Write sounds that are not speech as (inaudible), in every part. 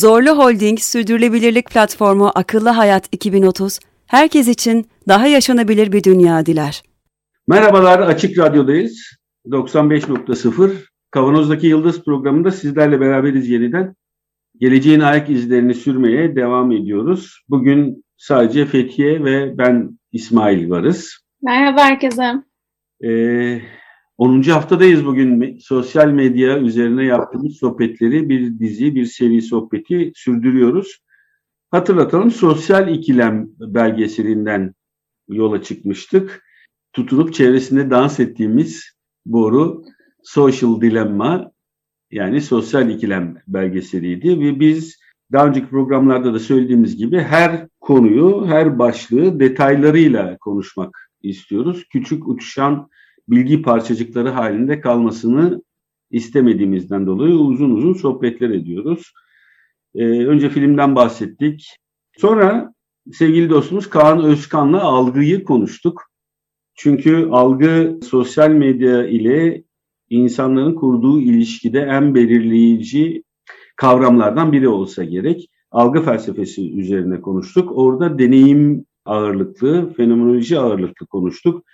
Zorlu Holding Sürdürülebilirlik Platformu Akıllı Hayat 2030, herkes için daha yaşanabilir bir dünya diler. Merhabalar, Açık Radyo'dayız. 95.0 Kavanoz'daki Yıldız programında sizlerle beraberiz yeniden. Geleceğin ayak izlerini sürmeye devam ediyoruz. Bugün sadece Fethiye ve ben İsmail varız. Merhaba herkese. Ee, 10. haftadayız bugün. Sosyal medya üzerine yaptığımız sohbetleri bir dizi, bir seri sohbeti sürdürüyoruz. Hatırlatalım sosyal ikilem belgeselinden yola çıkmıştık. Tutunup çevresinde dans ettiğimiz boru Social Dilemma yani sosyal ikilem belgeseliydi ve biz daha önceki programlarda da söylediğimiz gibi her konuyu, her başlığı detaylarıyla konuşmak istiyoruz. Küçük uçuşan bilgi parçacıkları halinde kalmasını istemediğimizden dolayı uzun uzun sohbetler ediyoruz. Ee, önce filmden bahsettik. Sonra sevgili dostumuz Kaan Özkan'la algıyı konuştuk. Çünkü algı sosyal medya ile insanların kurduğu ilişkide en belirleyici kavramlardan biri olsa gerek. Algı felsefesi üzerine konuştuk. Orada deneyim ağırlıklı, fenomenoloji ağırlıklı konuştuk.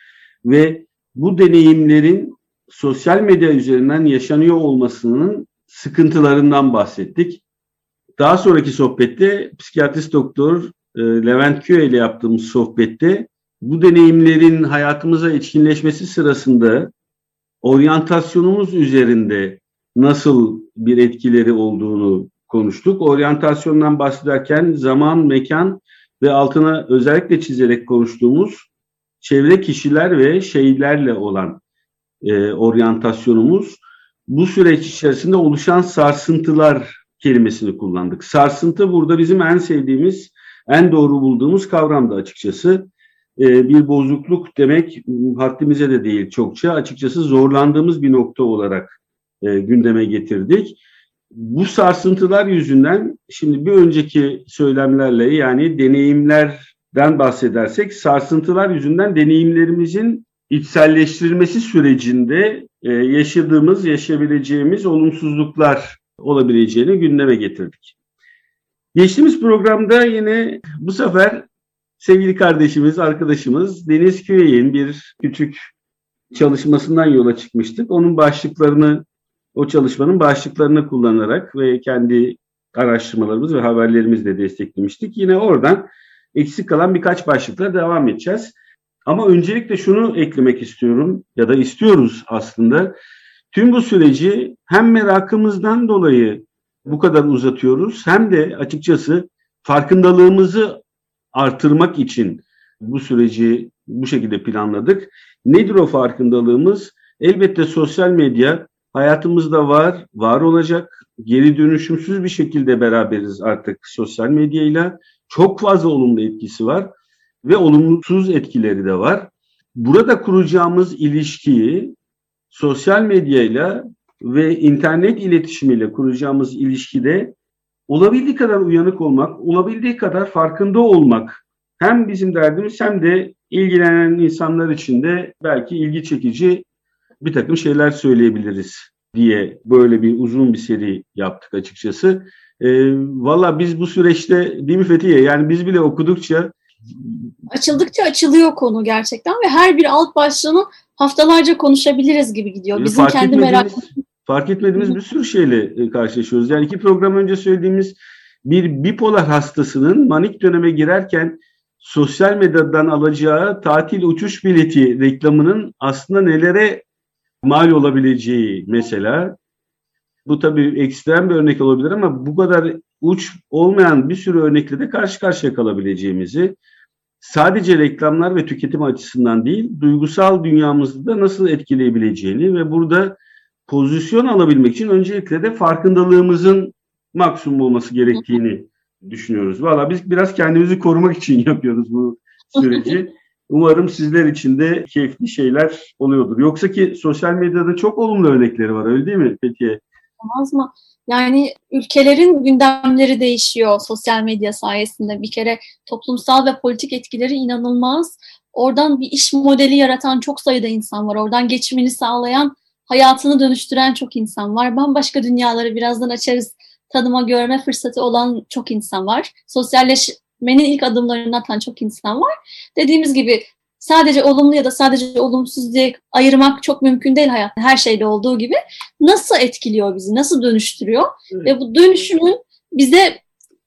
Ve bu deneyimlerin sosyal medya üzerinden yaşanıyor olmasının sıkıntılarından bahsettik. Daha sonraki sohbette psikiyatrist doktor e, Levent Köy ile yaptığımız sohbette bu deneyimlerin hayatımıza etkinleşmesi sırasında oryantasyonumuz üzerinde nasıl bir etkileri olduğunu konuştuk. Oryantasyondan bahsederken zaman, mekan ve altına özellikle çizerek konuştuğumuz çevre kişiler ve şeylerle olan e, oryantasyonumuz bu süreç içerisinde oluşan sarsıntılar kelimesini kullandık. Sarsıntı burada bizim en sevdiğimiz, en doğru bulduğumuz kavramdı açıkçası. E, bir bozukluk demek haddimize de değil çokça. Açıkçası zorlandığımız bir nokta olarak e, gündeme getirdik. Bu sarsıntılar yüzünden şimdi bir önceki söylemlerle yani deneyimlerden bahsedersek sarsıntılar yüzünden deneyimlerimizin içselleştirilmesi sürecinde e, yaşadığımız, yaşayabileceğimiz olumsuzluklar olabileceğini gündeme getirdik. Geçtiğimiz programda yine bu sefer sevgili kardeşimiz, arkadaşımız Deniz Küyey'in bir küçük çalışmasından yola çıkmıştık. Onun başlıklarını, o çalışmanın başlıklarını kullanarak ve kendi araştırmalarımız ve haberlerimizle desteklemiştik. Yine oradan eksik kalan birkaç başlıkla devam edeceğiz. Ama öncelikle şunu eklemek istiyorum ya da istiyoruz aslında. Tüm bu süreci hem merakımızdan dolayı bu kadar uzatıyoruz hem de açıkçası farkındalığımızı artırmak için bu süreci bu şekilde planladık. Nedir o farkındalığımız? Elbette sosyal medya hayatımızda var, var olacak. Geri dönüşümsüz bir şekilde beraberiz artık sosyal medyayla. Çok fazla olumlu etkisi var ve olumsuz etkileri de var. Burada kuracağımız ilişkiyi sosyal medyayla ve internet iletişimiyle kuracağımız ilişkide olabildiği kadar uyanık olmak, olabildiği kadar farkında olmak hem bizim derdimiz hem de ilgilenen insanlar için de belki ilgi çekici bir takım şeyler söyleyebiliriz diye böyle bir uzun bir seri yaptık açıkçası. E, Valla biz bu süreçte değil mi Fethiye yani biz bile okudukça Açıldıkça açılıyor konu gerçekten ve her bir alt başlığını haftalarca konuşabiliriz gibi gidiyor. Bizim fark kendi etmediğimiz, merak fark etmediğimiz bir sürü şeyle e, karşılaşıyoruz. Yani iki program önce söylediğimiz bir bipolar hastasının manik döneme girerken sosyal medyadan alacağı tatil uçuş bileti reklamının aslında nelere mal olabileceği mesela. Bu tabii ekstrem bir örnek olabilir ama bu kadar uç olmayan bir sürü örnekle de karşı karşıya kalabileceğimizi sadece reklamlar ve tüketim açısından değil, duygusal dünyamızı da nasıl etkileyebileceğini ve burada pozisyon alabilmek için öncelikle de farkındalığımızın maksimum olması gerektiğini düşünüyoruz. Valla biz biraz kendimizi korumak için (laughs) yapıyoruz bu süreci. Umarım sizler için de keyifli şeyler oluyordur. Yoksa ki sosyal medyada çok olumlu örnekleri var öyle değil mi Fethiye? Olmaz mı? Yani ülkelerin gündemleri değişiyor sosyal medya sayesinde. Bir kere toplumsal ve politik etkileri inanılmaz. Oradan bir iş modeli yaratan çok sayıda insan var. Oradan geçimini sağlayan, hayatını dönüştüren çok insan var. Bambaşka dünyaları birazdan açarız. Tanıma, görme fırsatı olan çok insan var. Sosyalleşmenin ilk adımlarını atan çok insan var. Dediğimiz gibi sadece olumlu ya da sadece olumsuz diye ayırmak çok mümkün değil hayatta her şeyde olduğu gibi. Nasıl etkiliyor bizi, nasıl dönüştürüyor evet. ve bu dönüşümün bize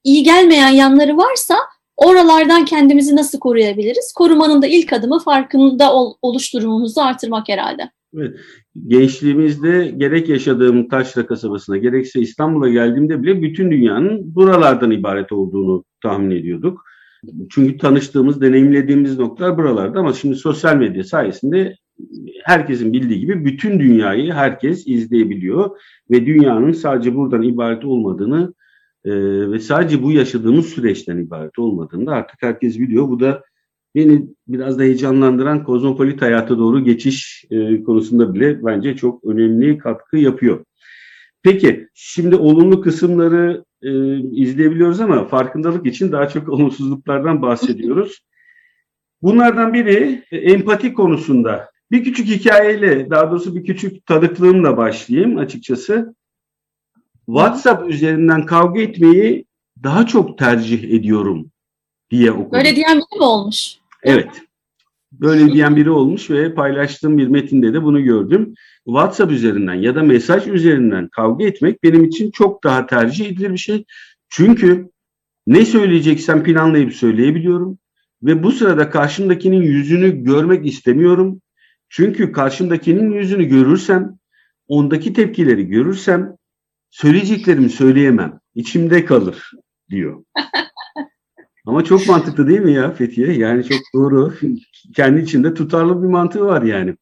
iyi gelmeyen yanları varsa oralardan kendimizi nasıl koruyabiliriz? Korumanın da ilk adımı farkında ol, oluşturumumuzu artırmak herhalde. Evet. Gençliğimizde gerek yaşadığım Taşra kasabasına gerekse İstanbul'a geldiğimde bile bütün dünyanın buralardan ibaret olduğunu tahmin ediyorduk. Çünkü tanıştığımız, deneyimlediğimiz noktalar buralarda ama şimdi sosyal medya sayesinde herkesin bildiği gibi bütün dünyayı herkes izleyebiliyor ve dünyanın sadece buradan ibaret olmadığını e, ve sadece bu yaşadığımız süreçten ibaret olmadığını da artık herkes biliyor. Bu da beni biraz da heyecanlandıran kozmopolit hayata doğru geçiş e, konusunda bile bence çok önemli katkı yapıyor. Peki şimdi olumlu kısımları e, izleyebiliyoruz ama farkındalık için daha çok (laughs) olumsuzluklardan bahsediyoruz. Bunlardan biri empati konusunda. Bir küçük hikayeyle, daha doğrusu bir küçük tanıklığımla başlayayım açıkçası. WhatsApp üzerinden kavga etmeyi daha çok tercih ediyorum diye okudum. Böyle diyen biri mi olmuş? Evet. Böyle diyen biri olmuş ve paylaştığım bir metinde de bunu gördüm. WhatsApp üzerinden ya da mesaj üzerinden kavga etmek benim için çok daha tercih edilir bir şey. Çünkü ne söyleyeceksem planlayıp söyleyebiliyorum ve bu sırada karşımdakinin yüzünü görmek istemiyorum. Çünkü karşımdakinin yüzünü görürsem, ondaki tepkileri görürsem söyleyeceklerimi söyleyemem. İçimde kalır diyor. (laughs) Ama çok mantıklı değil mi ya Fethiye? Yani çok doğru. Kendi içinde tutarlı bir mantığı var yani.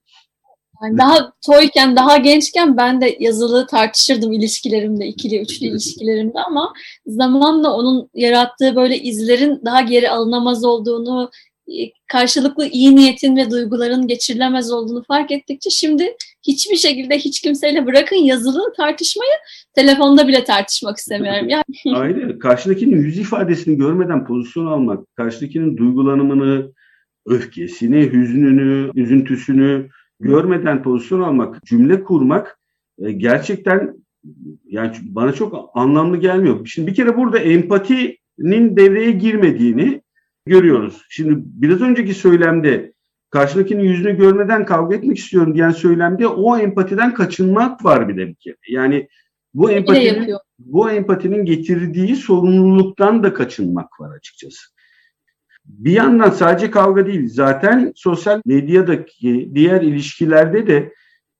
yani daha toyken, daha gençken ben de yazılı tartışırdım ilişkilerimde, ikili, üçlü ilişkilerimde ama zamanla onun yarattığı böyle izlerin daha geri alınamaz olduğunu, karşılıklı iyi niyetin ve duyguların geçirilemez olduğunu fark ettikçe şimdi hiçbir şekilde hiç kimseyle bırakın yazılı tartışmayı telefonda bile tartışmak istemiyorum. Yani... (laughs) (laughs) Aynen. Karşıdakinin yüz ifadesini görmeden pozisyon almak, karşıdakinin duygulanımını, öfkesini, hüznünü, üzüntüsünü görmeden pozisyon almak, cümle kurmak e, gerçekten yani bana çok anlamlı gelmiyor. Şimdi bir kere burada empatinin devreye girmediğini görüyoruz. Şimdi biraz önceki söylemde karşındakinin yüzünü görmeden kavga etmek istiyorum diyen söylemde o empatiden kaçınmak var bir de bir kere. Yani bu empatinin, bu empatinin getirdiği sorumluluktan da kaçınmak var açıkçası. Bir yandan sadece kavga değil, zaten sosyal medyadaki diğer ilişkilerde de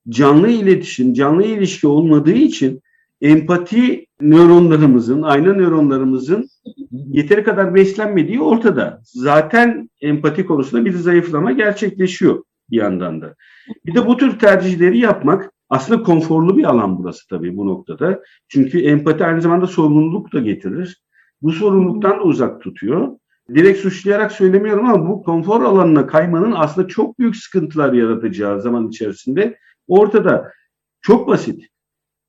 canlı iletişim, canlı ilişki olmadığı için empati nöronlarımızın, ayna nöronlarımızın yeteri kadar beslenmediği ortada. Zaten empati konusunda bir zayıflama gerçekleşiyor bir yandan da. Bir de bu tür tercihleri yapmak aslında konforlu bir alan burası tabii bu noktada. Çünkü empati aynı zamanda sorumluluk da getirir. Bu sorumluluktan da uzak tutuyor. Direkt suçlayarak söylemiyorum ama bu konfor alanına kaymanın aslında çok büyük sıkıntılar yaratacağı zaman içerisinde ortada. Çok basit.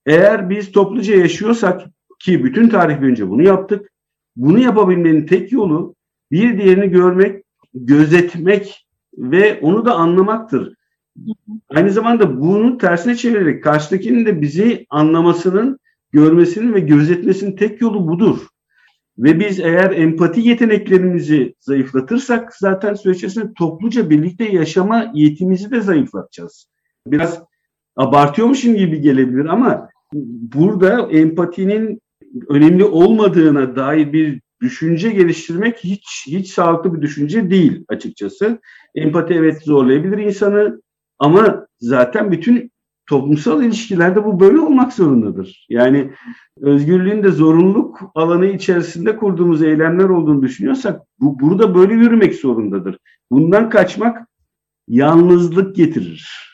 Eğer biz topluca yaşıyorsak ki bütün tarih boyunca bunu yaptık. Bunu yapabilmenin tek yolu bir diğerini görmek, gözetmek ve onu da anlamaktır. Aynı zamanda bunu tersine çevirerek karşıdakinin de bizi anlamasının, görmesinin ve gözetmesinin tek yolu budur. Ve biz eğer empati yeteneklerimizi zayıflatırsak zaten süreç topluca birlikte yaşama yetimizi de zayıflatacağız. Biraz abartıyormuşum gibi gelebilir ama burada empatinin önemli olmadığına dair bir düşünce geliştirmek hiç hiç sağlıklı bir düşünce değil açıkçası. Empati evet zorlayabilir insanı ama zaten bütün toplumsal ilişkilerde bu böyle olmak zorundadır. Yani özgürlüğün de zorunluluk alanı içerisinde kurduğumuz eylemler olduğunu düşünüyorsak bu burada böyle yürümek zorundadır. Bundan kaçmak yalnızlık getirir.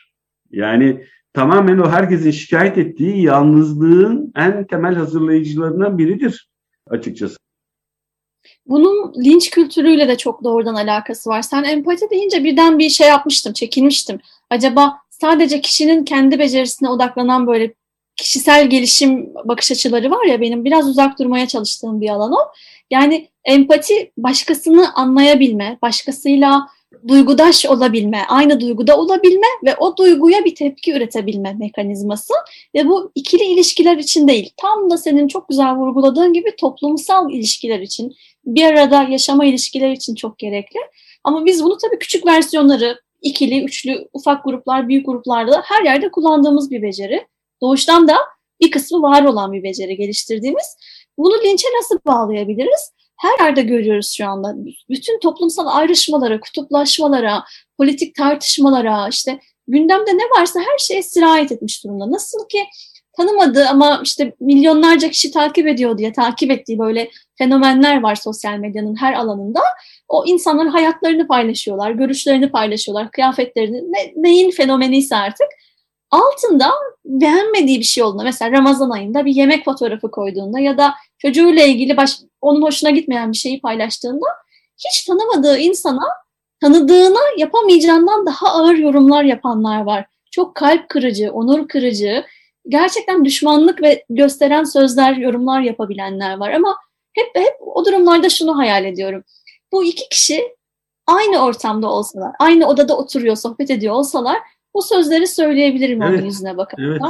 Yani tamamen o herkesin şikayet ettiği yalnızlığın en temel hazırlayıcılarından biridir açıkçası. Bunun linç kültürüyle de çok doğrudan alakası var. Sen empati deyince birden bir şey yapmıştım, çekinmiştim. Acaba sadece kişinin kendi becerisine odaklanan böyle kişisel gelişim bakış açıları var ya benim biraz uzak durmaya çalıştığım bir alan o. Yani empati başkasını anlayabilme, başkasıyla duygudaş olabilme, aynı duyguda olabilme ve o duyguya bir tepki üretebilme mekanizması ve bu ikili ilişkiler için değil, tam da senin çok güzel vurguladığın gibi toplumsal ilişkiler için, bir arada yaşama ilişkiler için çok gerekli. Ama biz bunu tabii küçük versiyonları, ikili, üçlü, ufak gruplar, büyük gruplarda her yerde kullandığımız bir beceri. Doğuştan da bir kısmı var olan bir beceri geliştirdiğimiz. Bunu linçe nasıl bağlayabiliriz? Her yerde görüyoruz şu anda. Bütün toplumsal ayrışmalara, kutuplaşmalara, politik tartışmalara, işte gündemde ne varsa her şeye sirayet etmiş durumda. Nasıl ki tanımadığı ama işte milyonlarca kişi takip ediyor diye takip ettiği böyle fenomenler var sosyal medyanın her alanında. O insanların hayatlarını paylaşıyorlar, görüşlerini paylaşıyorlar, kıyafetlerini, ne, neyin fenomeniyse artık altında beğenmediği bir şey olduğunda mesela Ramazan ayında bir yemek fotoğrafı koyduğunda ya da çocuğuyla ilgili baş, onun hoşuna gitmeyen bir şeyi paylaştığında hiç tanımadığı insana tanıdığına yapamayacağından daha ağır yorumlar yapanlar var. Çok kalp kırıcı, onur kırıcı, gerçekten düşmanlık ve gösteren sözler, yorumlar yapabilenler var. Ama hep hep o durumlarda şunu hayal ediyorum. Bu iki kişi aynı ortamda olsalar, aynı odada oturuyor, sohbet ediyor olsalar bu sözleri söyleyebilirim evet, onun yüzüne bakıp evet.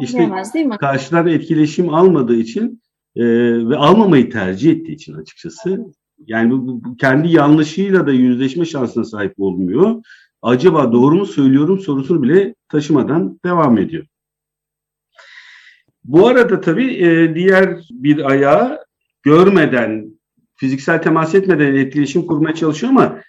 İşte değil mi? karşılar etkileşim almadığı için e, ve almamayı tercih ettiği için açıkçası yani bu, bu kendi yanlışıyla da yüzleşme şansına sahip olmuyor. Acaba doğru mu söylüyorum sorusunu bile taşımadan devam ediyor. Bu arada tabii e, diğer bir ayağı görmeden, fiziksel temas etmeden etkileşim kurmaya çalışıyor ama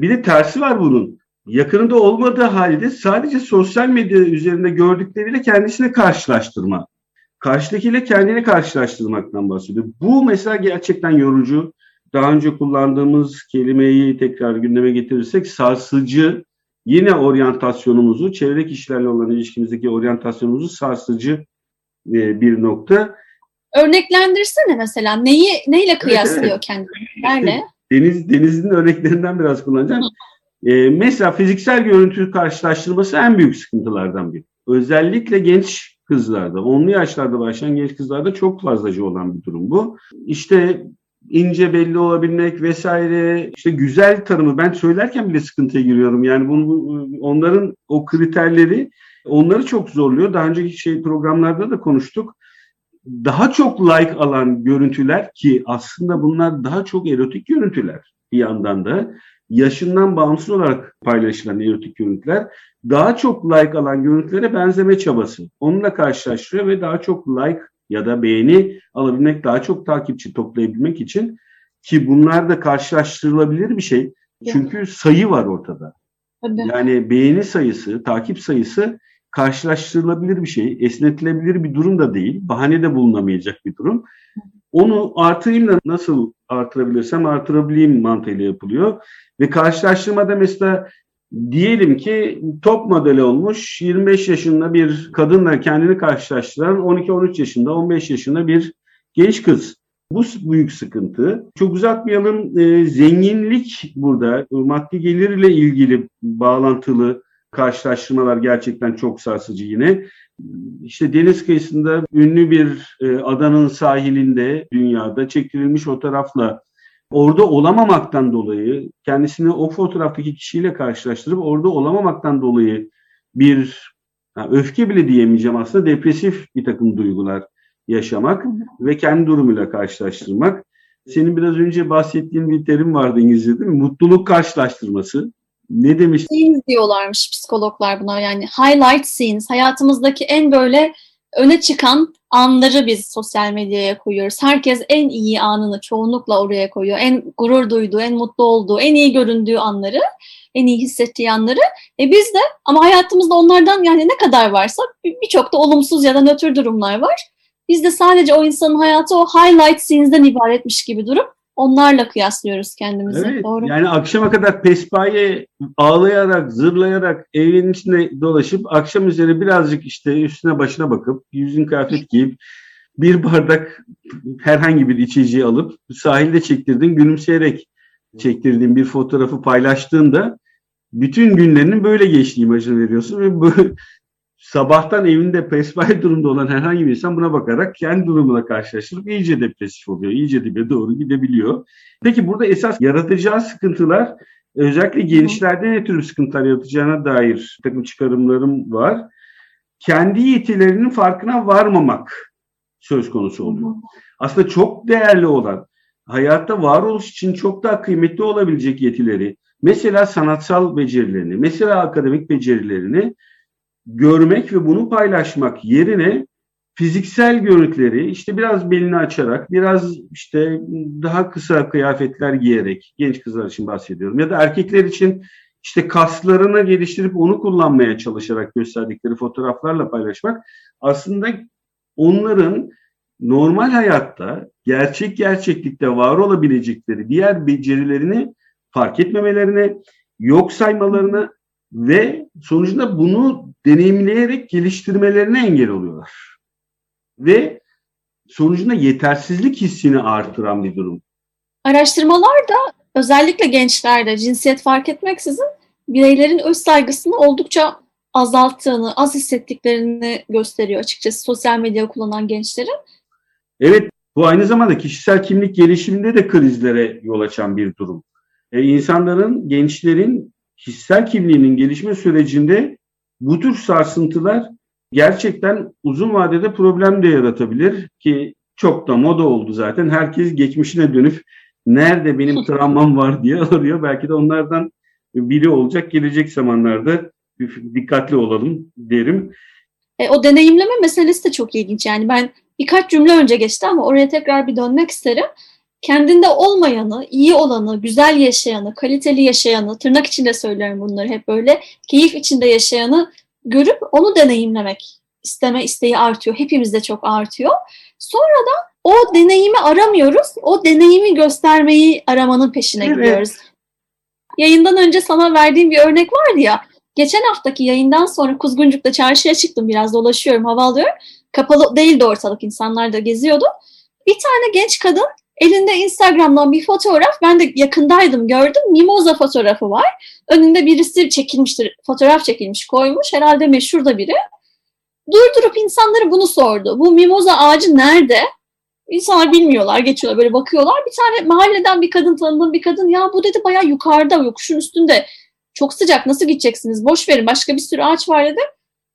bir de tersi var bunun yakınında olmadığı halde sadece sosyal medya üzerinde gördükleriyle kendisini karşılaştırma. Karşıdakiyle kendini karşılaştırmaktan bahsediyor. Bu mesela gerçekten yorucu. Daha önce kullandığımız kelimeyi tekrar gündeme getirirsek sarsıcı yine oryantasyonumuzu, çevre kişilerle olan ilişkimizdeki oryantasyonumuzu sarsıcı e, bir nokta. Örneklendirsene mesela neyi neyle kıyaslıyor evet, evet. kendini? Nerede? Deniz denizin örneklerinden biraz kullanacağım. E, mesela fiziksel görüntü karşılaştırması en büyük sıkıntılardan biri. Özellikle genç kızlarda, onlu yaşlarda başlayan genç kızlarda çok fazlacı olan bir durum bu. İşte ince belli olabilmek vesaire işte güzel tanımı ben söylerken bile sıkıntıya giriyorum. Yani bunu onların o kriterleri onları çok zorluyor. Daha önceki şey programlarda da konuştuk. Daha çok like alan görüntüler ki aslında bunlar daha çok erotik görüntüler bir yandan da yaşından bağımsız olarak paylaşılan erotik görüntüler daha çok like alan görüntülere benzeme çabası. Onunla karşılaştırıyor ve daha çok like ya da beğeni alabilmek, daha çok takipçi toplayabilmek için ki bunlar da karşılaştırılabilir bir şey. Çünkü sayı var ortada. Yani beğeni sayısı, takip sayısı karşılaştırılabilir bir şey, esnetilebilir bir durum da değil, bahane de bulunamayacak bir durum. Onu artırayım da nasıl artırabilirsem artırabileyim mantığıyla yapılıyor. Ve karşılaştırmada mesela diyelim ki top modeli olmuş 25 yaşında bir kadınla kendini karşılaştıran 12-13 yaşında 15 yaşında bir genç kız. Bu büyük sıkıntı. Çok uzatmayalım. E, zenginlik burada maddi gelirle ilgili bağlantılı karşılaştırmalar gerçekten çok sarsıcı yine. İşte deniz kıyısında ünlü bir e, adanın sahilinde dünyada çektirilmiş fotoğrafla orada olamamaktan dolayı kendisini o fotoğraftaki kişiyle karşılaştırıp orada olamamaktan dolayı bir yani öfke bile diyemeyeceğim aslında depresif bir takım duygular yaşamak ve kendi durumuyla karşılaştırmak. Senin biraz önce bahsettiğin bir terim vardı İngilizce değil mi? Mutluluk karşılaştırması. Ne demiş? Scenes diyorlarmış psikologlar buna yani highlight scenes. Hayatımızdaki en böyle öne çıkan anları biz sosyal medyaya koyuyoruz. Herkes en iyi anını çoğunlukla oraya koyuyor. En gurur duyduğu, en mutlu olduğu, en iyi göründüğü anları, en iyi hissettiği anları. E biz de ama hayatımızda onlardan yani ne kadar varsa birçok da olumsuz ya da nötr durumlar var. Biz de sadece o insanın hayatı o highlight scenes'den ibaretmiş gibi durup onlarla kıyaslıyoruz kendimizi. Evet, Doğru. Yani akşama kadar pespaye ağlayarak, zırlayarak evin içinde dolaşıp akşam üzeri birazcık işte üstüne başına bakıp yüzün kıyafet (laughs) giyip bir bardak herhangi bir içeceği alıp sahilde çektirdiğin gülümseyerek çektirdiğin bir fotoğrafı paylaştığında bütün günlerinin böyle geçtiği imajını veriyorsun ve bu sabahtan evinde pespaye durumda olan herhangi bir insan buna bakarak kendi durumuna karşılaştırıp iyice depresif oluyor. iyice dibe doğru gidebiliyor. Peki burada esas yaratacağı sıkıntılar özellikle gençlerde ne tür sıkıntılar yaratacağına dair takım çıkarımlarım var. Kendi yetilerinin farkına varmamak söz konusu oluyor. Aslında çok değerli olan, hayatta varoluş için çok daha kıymetli olabilecek yetileri, mesela sanatsal becerilerini, mesela akademik becerilerini görmek ve bunu paylaşmak yerine fiziksel görüntüleri işte biraz belini açarak, biraz işte daha kısa kıyafetler giyerek, genç kızlar için bahsediyorum ya da erkekler için işte kaslarını geliştirip onu kullanmaya çalışarak gösterdikleri fotoğraflarla paylaşmak aslında onların normal hayatta gerçek gerçeklikte var olabilecekleri diğer becerilerini fark etmemelerine, yok saymalarına ve sonucunda bunu deneyimleyerek geliştirmelerine engel oluyorlar. Ve sonucunda yetersizlik hissini artıran bir durum. Araştırmalar da özellikle gençlerde cinsiyet fark etmeksizin bireylerin öz saygısını oldukça azalttığını, az hissettiklerini gösteriyor açıkçası sosyal medya kullanan gençlerin. Evet, bu aynı zamanda kişisel kimlik gelişiminde de krizlere yol açan bir durum. E, insanların, gençlerin kişisel kimliğinin gelişme sürecinde bu tür sarsıntılar gerçekten uzun vadede problem de yaratabilir ki çok da moda oldu zaten. Herkes geçmişine dönüp nerede benim (laughs) travmam var diye arıyor. Belki de onlardan biri olacak gelecek zamanlarda dikkatli olalım derim. E, o deneyimleme meselesi de çok ilginç. Yani ben birkaç cümle önce geçti ama oraya tekrar bir dönmek isterim. Kendinde olmayanı, iyi olanı, güzel yaşayanı, kaliteli yaşayanı, tırnak içinde söylüyorum bunları hep böyle, keyif içinde yaşayanı görüp onu deneyimlemek isteme isteği artıyor. Hepimizde çok artıyor. Sonra da o deneyimi aramıyoruz, o deneyimi göstermeyi aramanın peşine evet. gidiyoruz. Yayından önce sana verdiğim bir örnek vardı ya, geçen haftaki yayından sonra Kuzguncuk'ta çarşıya çıktım biraz dolaşıyorum, hava alıyorum. Kapalı değildi ortalık, insanlar da geziyordu. Bir tane genç kadın elinde Instagram'dan bir fotoğraf, ben de yakındaydım gördüm, mimoza fotoğrafı var. Önünde birisi çekilmiştir, fotoğraf çekilmiş koymuş, herhalde meşhur da biri. Durdurup insanları bunu sordu. Bu mimoza ağacı nerede? İnsanlar bilmiyorlar, geçiyorlar böyle bakıyorlar. Bir tane mahalleden bir kadın tanıdığım bir kadın ya bu dedi bayağı yukarıda yokuşun üstünde. Çok sıcak nasıl gideceksiniz? Boş verin başka bir sürü ağaç var dedi.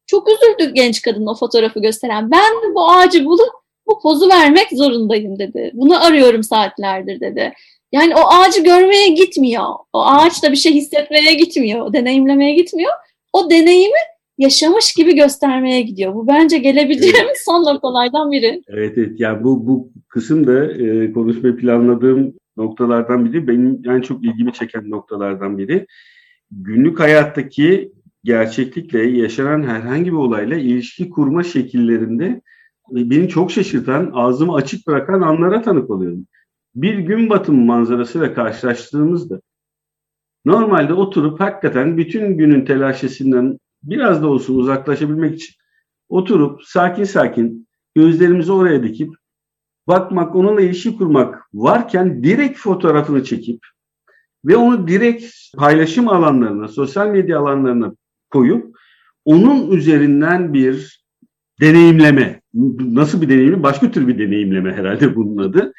Çok üzüldü genç kadın o fotoğrafı gösteren. Ben bu ağacı bulup bu pozu vermek zorundayım dedi. Bunu arıyorum saatlerdir dedi. Yani o ağacı görmeye gitmiyor. O ağaç da bir şey hissetmeye gitmiyor. deneyimlemeye gitmiyor. O deneyimi yaşamış gibi göstermeye gidiyor. Bu bence gelebileceğimiz evet. son noktalardan biri. Evet evet. Yani bu bu kısım da e, konuşmayı planladığım noktalardan biri. Benim en çok ilgimi çeken noktalardan biri. Günlük hayattaki gerçeklikle yaşanan herhangi bir olayla ilişki kurma şekillerinde beni çok şaşırtan, ağzımı açık bırakan anlara tanık oluyorum. Bir gün batımı manzarasıyla karşılaştığımızda normalde oturup hakikaten bütün günün telaşesinden biraz da olsun uzaklaşabilmek için oturup sakin sakin gözlerimizi oraya dikip bakmak, onunla ilişki kurmak varken direkt fotoğrafını çekip ve onu direkt paylaşım alanlarına, sosyal medya alanlarına koyup onun üzerinden bir deneyimleme, nasıl bir deneyimleme? Başka tür bir deneyimleme herhalde bunun adı.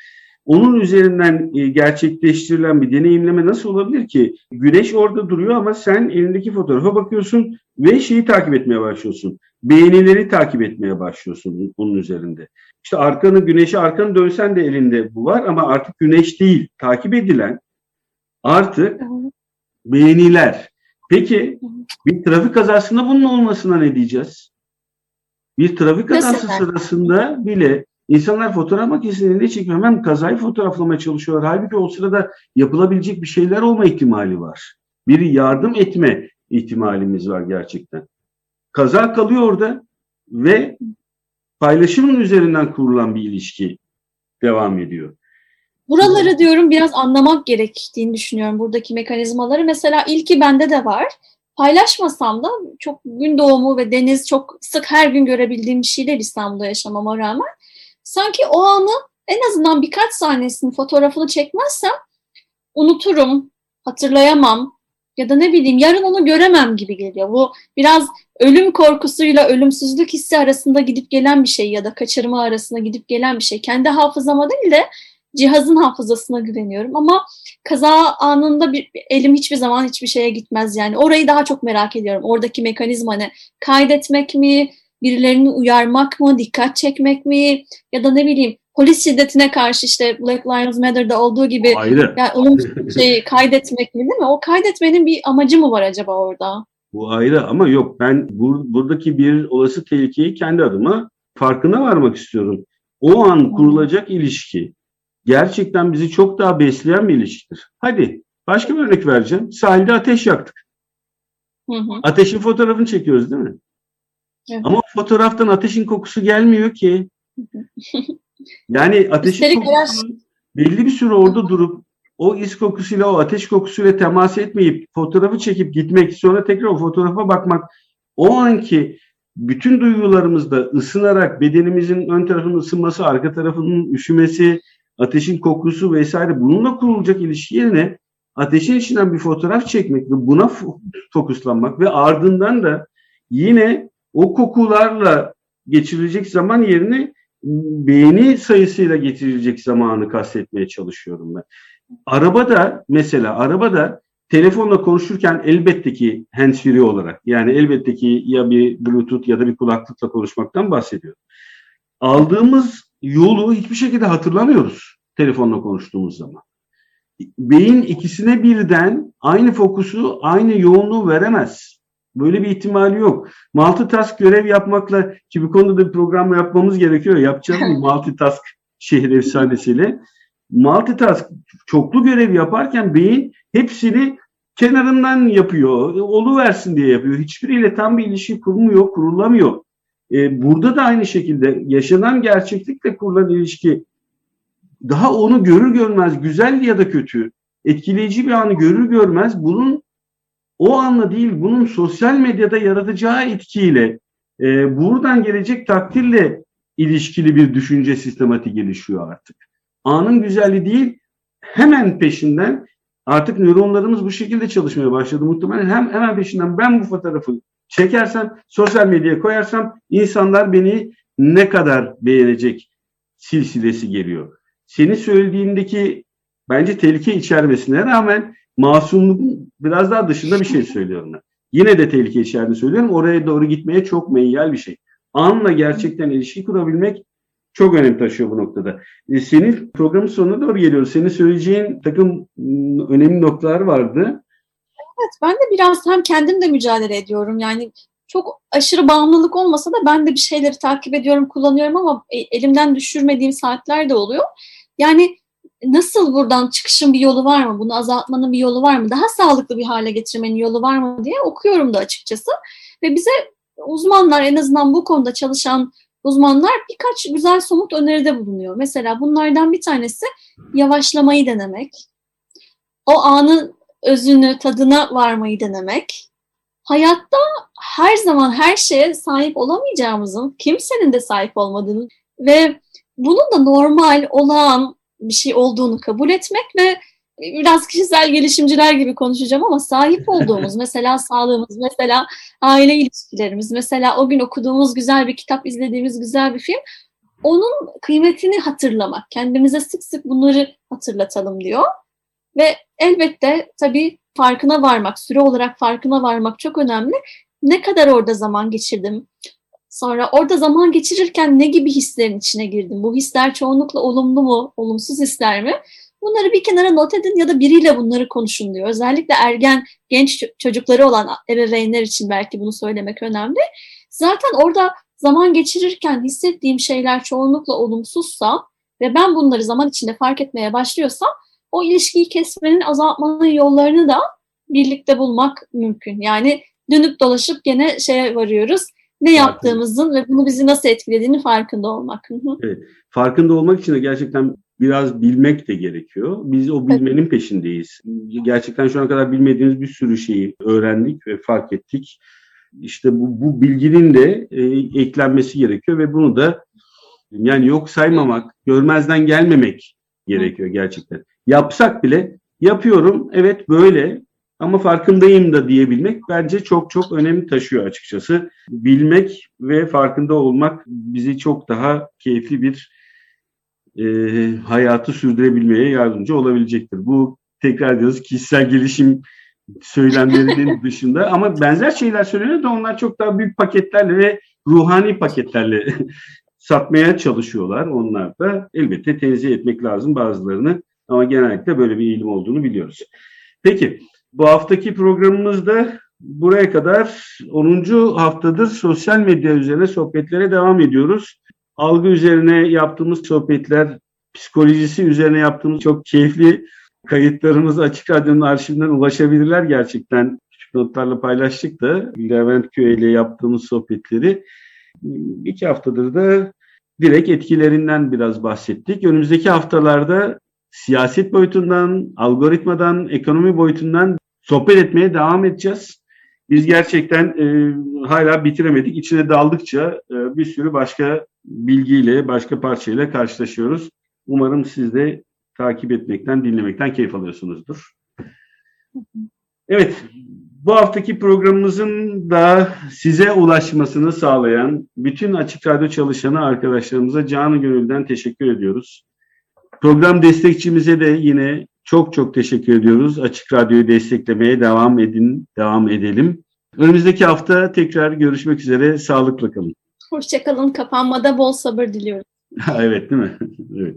Onun üzerinden e, gerçekleştirilen bir deneyimleme nasıl olabilir ki? Güneş orada duruyor ama sen elindeki fotoğrafa bakıyorsun ve şeyi takip etmeye başlıyorsun. Beğenileri takip etmeye başlıyorsun bunun üzerinde. İşte arkanı güneşe arkanı dönsen de elinde bu var ama artık güneş değil. Takip edilen artık beğeniler. Peki bir trafik kazasında bunun olmasına ne diyeceğiz? Bir trafik kazası Mesela? sırasında bile insanlar fotoğraf makinesinin elinde çekip hemen kazayı fotoğraflamaya çalışıyorlar. Halbuki o sırada yapılabilecek bir şeyler olma ihtimali var. Bir yardım etme ihtimalimiz var gerçekten. Kaza kalıyor orada ve paylaşımın üzerinden kurulan bir ilişki devam ediyor. Buraları diyorum biraz anlamak gerektiğini düşünüyorum buradaki mekanizmaları. Mesela ilki bende de var. Paylaşmasam da çok gün doğumu ve deniz çok sık her gün görebildiğim bir şey değil İstanbul'da yaşamama rağmen. sanki o anı en azından birkaç sahnesinin fotoğrafını çekmezsem unuturum, hatırlayamam ya da ne bileyim yarın onu göremem gibi geliyor. Bu biraz ölüm korkusuyla ölümsüzlük hissi arasında gidip gelen bir şey ya da kaçırma arasında gidip gelen bir şey. Kendi hafızama değil de cihazın hafızasına güveniyorum ama kaza anında bir, elim hiçbir zaman hiçbir şeye gitmez yani. Orayı daha çok merak ediyorum. Oradaki mekanizma ne? Kaydetmek mi? Birilerini uyarmak mı? Dikkat çekmek mi? Ya da ne bileyim polis şiddetine karşı işte Black Lives Matter'da olduğu gibi Ayrı. yani olumsuz (laughs) şeyi kaydetmek mi değil mi? O kaydetmenin bir amacı mı var acaba orada? Bu ayrı ama yok ben bur buradaki bir olası tehlikeyi kendi adıma farkına varmak istiyorum. O an kurulacak ilişki gerçekten bizi çok daha besleyen bir ilişkidir. Hadi başka bir örnek vereceğim. Sahilde ateş yaktık. Hı hı. Ateşin fotoğrafını çekiyoruz değil mi? Evet. Ama fotoğraftan ateşin kokusu gelmiyor ki. (laughs) Yani ateşin Üstelik kokusu belli bir süre orada durup o is kokusuyla o ateş kokusuyla temas etmeyip fotoğrafı çekip gitmek sonra tekrar o fotoğrafa bakmak o anki bütün duygularımızda ısınarak bedenimizin ön tarafının ısınması, arka tarafının üşümesi, ateşin kokusu vesaire bununla kurulacak ilişki yerine ateşin içinden bir fotoğraf çekmek ve buna fo- fokuslanmak ve ardından da yine o kokularla geçirilecek zaman yerine beğeni sayısıyla geçirilecek zamanı kastetmeye çalışıyorum ben. Arabada mesela arabada telefonla konuşurken elbette ki handsfree olarak yani elbette ki ya bir bluetooth ya da bir kulaklıkla konuşmaktan bahsediyorum. Aldığımız yolu hiçbir şekilde hatırlamıyoruz telefonla konuştuğumuz zaman. Beyin ikisine birden aynı fokusu, aynı yoğunluğu veremez. Böyle bir ihtimali yok. Multitask görev yapmakla ki bu konuda da bir program yapmamız gerekiyor. Yapacağız mı (laughs) multitask şehir efsanesiyle? Multitask çoklu görev yaparken beyin hepsini kenarından yapıyor. Olu versin diye yapıyor. Hiçbiriyle tam bir ilişki kurulmuyor, kurulamıyor. Ee, burada da aynı şekilde yaşanan gerçeklikle kurulan ilişki daha onu görür görmez güzel ya da kötü etkileyici bir anı görür görmez bunun o anla değil bunun sosyal medyada yaratacağı etkiyle e, buradan gelecek takdirle ilişkili bir düşünce sistematiği gelişiyor artık. Anın güzelliği değil hemen peşinden artık nöronlarımız bu şekilde çalışmaya başladı muhtemelen hem hemen peşinden ben bu fotoğrafı çekersem sosyal medyaya koyarsam insanlar beni ne kadar beğenecek silsilesi geliyor. Senin söylediğindeki bence tehlike içermesine rağmen masumluğun biraz daha dışında bir şey söylüyorum ben. Yine de tehlike içerdiğini söylüyorum. Oraya doğru gitmeye çok meyyal bir şey. Anla gerçekten ilişki kurabilmek çok önem taşıyor bu noktada. E, senin programın sonuna doğru geliyoruz. Senin söyleyeceğin takım m, önemli noktalar vardı. Evet ben de biraz hem kendim de mücadele ediyorum. Yani çok aşırı bağımlılık olmasa da ben de bir şeyleri takip ediyorum, kullanıyorum ama e, elimden düşürmediğim saatler de oluyor. Yani nasıl buradan çıkışın bir yolu var mı? Bunu azaltmanın bir yolu var mı? Daha sağlıklı bir hale getirmenin yolu var mı diye okuyorum da açıkçası. Ve bize uzmanlar en azından bu konuda çalışan uzmanlar birkaç güzel somut öneride bulunuyor. Mesela bunlardan bir tanesi yavaşlamayı denemek. O anın özünü, tadına varmayı denemek. Hayatta her zaman her şeye sahip olamayacağımızın, kimsenin de sahip olmadığını ve bunun da normal, olağan bir şey olduğunu kabul etmek ve biraz kişisel gelişimciler gibi konuşacağım ama sahip olduğumuz (laughs) mesela sağlığımız, mesela aile ilişkilerimiz, mesela o gün okuduğumuz güzel bir kitap, izlediğimiz güzel bir film onun kıymetini hatırlamak, kendimize sık sık bunları hatırlatalım diyor. Ve elbette tabii farkına varmak, süre olarak farkına varmak çok önemli. Ne kadar orada zaman geçirdim? Sonra orada zaman geçirirken ne gibi hislerin içine girdim? Bu hisler çoğunlukla olumlu mu, olumsuz hisler mi? Bunları bir kenara not edin ya da biriyle bunları konuşun diyor. Özellikle ergen, genç çocukları olan ebeveynler için belki bunu söylemek önemli. Zaten orada zaman geçirirken hissettiğim şeyler çoğunlukla olumsuzsa ve ben bunları zaman içinde fark etmeye başlıyorsam o ilişkiyi kesmenin, azaltmanın yollarını da birlikte bulmak mümkün. Yani dönüp dolaşıp gene şeye varıyoruz. Ne yaptığımızın ve bunu bizi nasıl etkilediğini farkında olmak. Evet. Farkında olmak için de gerçekten biraz bilmek de gerekiyor. Biz o bilmenin peşindeyiz. Gerçekten şu ana kadar bilmediğimiz bir sürü şeyi öğrendik ve fark ettik. İşte bu, bu bilginin de e, eklenmesi gerekiyor ve bunu da Yani yok saymamak, görmezden gelmemek gerekiyor gerçekten. Yapsak bile yapıyorum evet böyle ama farkındayım da diyebilmek bence çok çok önemli taşıyor açıkçası. Bilmek ve farkında olmak bizi çok daha keyifli bir e, hayatı sürdürebilmeye yardımcı olabilecektir. Bu tekrar diyoruz kişisel gelişim söylemlerinin (laughs) dışında ama benzer şeyler söyleniyor da onlar çok daha büyük paketlerle ve ruhani paketlerle (laughs) satmaya çalışıyorlar onlar da. Elbette tenzih etmek lazım bazılarını ama genellikle böyle bir eğilim olduğunu biliyoruz. Peki bu haftaki programımızda buraya kadar 10. haftadır sosyal medya üzerine sohbetlere devam ediyoruz. Algı üzerine yaptığımız sohbetler, psikolojisi üzerine yaptığımız çok keyifli kayıtlarımız Açık Radyo'nun arşivinden ulaşabilirler gerçekten. Küçük notlarla paylaştık da Levent Köy ile yaptığımız sohbetleri. İki haftadır da direkt etkilerinden biraz bahsettik. Önümüzdeki haftalarda siyaset boyutundan, algoritmadan, ekonomi boyutundan sohbet etmeye devam edeceğiz. Biz gerçekten e, hala bitiremedik. İçine daldıkça e, bir sürü başka bilgiyle, başka parçayla karşılaşıyoruz. Umarım siz de takip etmekten, dinlemekten keyif alıyorsunuzdur. Evet, bu haftaki programımızın da size ulaşmasını sağlayan bütün Açık Radyo çalışanı arkadaşlarımıza canı gönülden teşekkür ediyoruz. Program destekçimize de yine çok çok teşekkür ediyoruz. Açık Radyo'yu desteklemeye devam edin, devam edelim. Önümüzdeki hafta tekrar görüşmek üzere. Sağlıkla kalın. Hoşçakalın. Kapanmada bol sabır diliyorum. (laughs) evet değil mi? (laughs) evet.